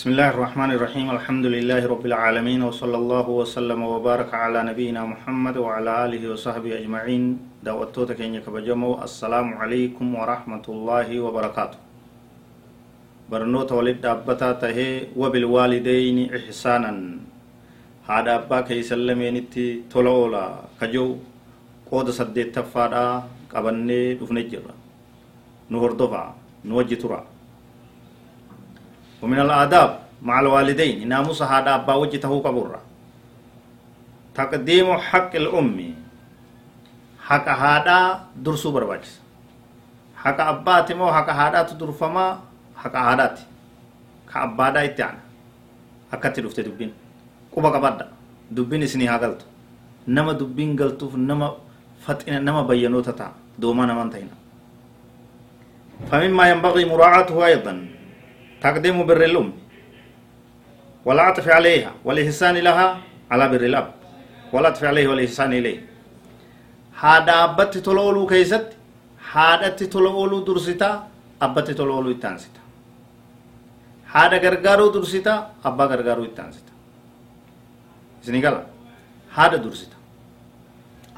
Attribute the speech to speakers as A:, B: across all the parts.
A: بسم الله الرحمن الرحيم الحمد لله رب العالمين وصلى الله وسلم وبارك على نبينا محمد وعلى آله وصحبه أجمعين دعوتوتا كينيا كبجمو السلام عليكم ورحمة الله وبركاته برنوتا ولد أبتا تهي وبالوالدين إحسانا هذا أبا كي سلمينتي تولولا كجو قود سدت تفادا قبني دفنجر نهردفا نوجي ترى ومن الآداب مع الوالدين. ناموس هذا أبا وجهته قبرة تقديم حق الأم. حق هذا درسو برباجس حق أبات مو حق هذا تدرفما حق هذا كأبادا إتعنا أكتر دفت دبين. قبا قبادا دبين إسني هاقلت نما دبين قلتوف نما فتئنا نما بيانو تتا. دوما نمان تينا فمما ينبغي مراعاته أيضا. تقديم بر الأم والعطف عليها والإحسان لها على بر الأب. والعطف عليه والإحسان إليه. هذا أبت تلولو كيست هذا تلولو درستا أبت تلولو إتانستا هذا غرغارو درستا أبا غرغارو إتانستا إسني قال هذا درستا.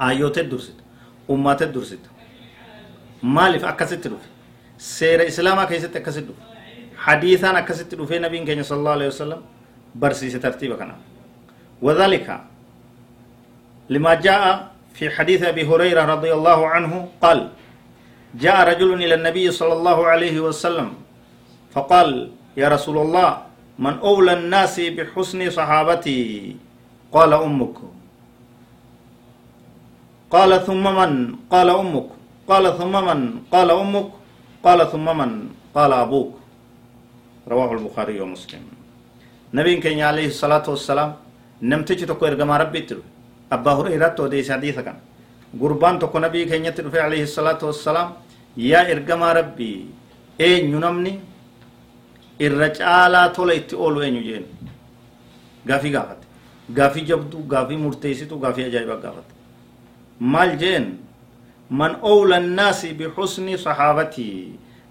A: آيوت درستا. أمات درستا. مالف أكست دوفي سير إسلاما كيست أكست دوفي حديثا أكست في نبي كان صلى الله عليه وسلم برسيس ترتيب كان وذلك لما جاء في حديث أبي هريرة رضي الله عنه قال جاء رجل إلى النبي صلى الله عليه وسلم فقال يا رسول الله من أولى الناس بحسن صحابتي؟ قال أمك. قال ثم من؟ قال أمك. قال ثم من؟ قال أمك. قال ثم من؟ قال أبوك. رواه البخاري ومسلم. نبي كان عليه الصلاة والسلام نمتج تكو إرقما ربي تلو. أبا هريرة وديس حديث كان. قربان تكو نبي كان يتلو عليه الصلاة والسلام يا إرقما ربي أين ينمني الرجالة تولا اتقولوا أين يجين غافي غافت. غافي جبدو غافي مرتيسيتو غافي أجايبا غافت. مال جين. من أولى الناس بحسن صحابتي.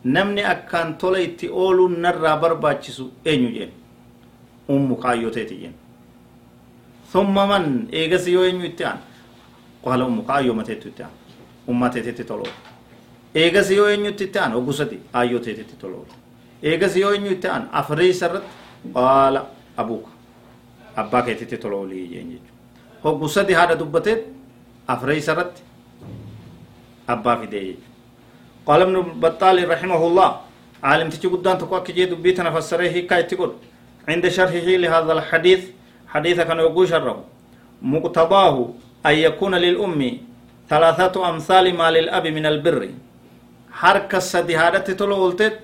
A: Namni akkaan tola itti ooluun narraa barbaachisu eenyu jeen? Ummu kaayyoteeti jeen. Thumma man? Eegas yoo eenyu itti aan qaala ummu kaayyoo mateetu itti aan ummaa teetetti toloo eegas yoo eenyutti itti aan ogusati aayyoo teetetti toloo eegas yoo eenyu itti aan afreeysa irratti qaala abuuka abbaa keetitti toloolii jeen jechuudha hoggusati haadha dubbateet? Afreeysa irratti abbaa fidee jechuudha قال ابن بطال رحمه الله عالم تجي قدام تقوى كي دبيتنا فسره هيك تقول عند شرحه لهذا الحديث حديث كان يقول شره مقتضاه أن يكون للأم ثلاثة أمثال ما للأب من البر. حركة سدهادة تلولتت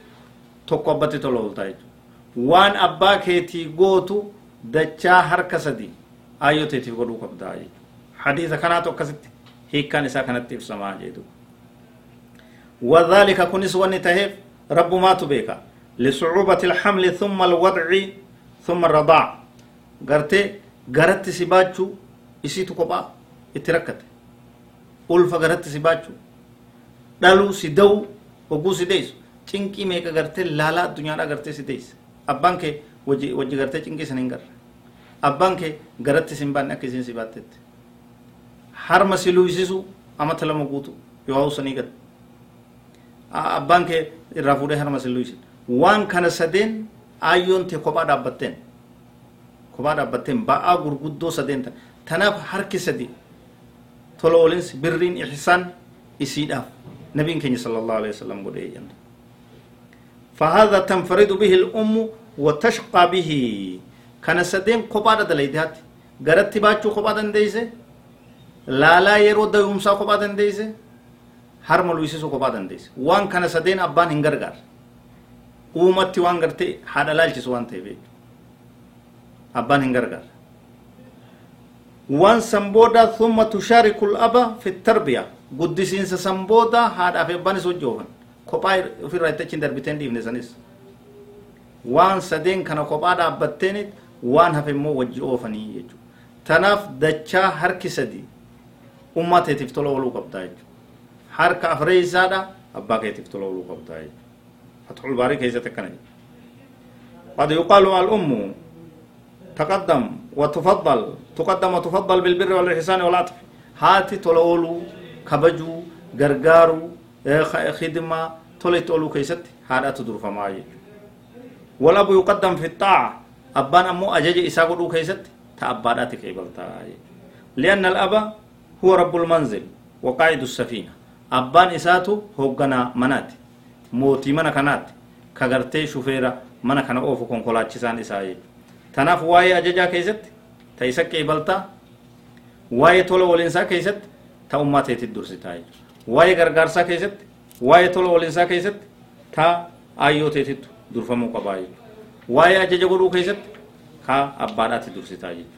A: تقوبت تلولتت وان أبا كيتي قوتو دچا حركة سدي. آيو تيتي قدو قبدا حديث كانت وكست هيك كان إسا كانت تفسما جيدو وذلك كنس ونتهف رب ما تبيك لصعوبة الحمل ثم الوضع ثم الرضاع قرتي قرت deessu cinqii meeqa gartee laalaa addunyaadhaa gartee si deessa abbaan kee wajji wajji gartee cinqii san hin garre abbaan kee garatti si hin baanne akka isiin si baattetti harma si luuysisu amata lama guutu yoo hausanii gatte abbaan kee irraa fuudhee harma si luuysin waan kana sadeen aayyoon tee kophaa dhaabbatteen kophaa dhaabbatteen ba'aa gurguddoo sadeen tan tanaaf harki sadi tola oolinsi birriin ihsaan isiidhaaf nabiin keenya sala allahu alehi wasalam godhee jenna فهذا تنفرد به الأم وتشقى به كان سدين قبادة دليدات غرت باتشو قبادة ديسه لا لا يرو ديومسا قبادة ديسه harma luisisu kophaa dandeesse waan kana sadeen abbaan hin gargaar uumatti waan gartee haadha laalchisu waan ta'eef abbaan hin gargaara waan san booda thumma tushaariku laba fi tarbiya guddisiinsa san booda haadhaaf abbaanis hojjoofan kophaa ofirraa itti achiin darbiteen dhiifne sanis waan sadeen kana kophaa dhaabbatteen waan hafe immoo wajji oofanii jechuudha tanaaf dachaa harki sadi ummaa teetiif tola ooluu qabdaa jechuudha harka afree isaadha abbaa ooluu qabdaa jechuudha fatxul baarii keessatti akkana jedha قد يقال الأم تقدم وتفضل تقدم وتفضل بالبر والإحسان والعطف. هاتي تلولو كبجو غرغارو خدمة تولي تولو كيست هذا تدور فماي والأب يقدم في الطاعة. أبان أمو أجج إساقو كيست تأبادات كيبلتا لأن الأب هو رب المنزل وقائد السفينة. abbaan isaatu hoogganaa manaati. Mootii mana kanaatti. Kagartee shufeera mana kana oofu konkolaachisaan isaa jechuudha tanaaf waa'ee ajajaa keessatti ta isa qeebaltaa waa'ee tola waliinsaa keessatti ta ummaa teetit dursitaa jechuudha waa'ee gargaarsaa keessatti waa'ee tola waliinsaa keessatti ta aayyoo teetittu durfamuu qabaa jechuudha waa'ee ajaja godhuu keessatti ka abbaadhaatti dursitaa jechuudha.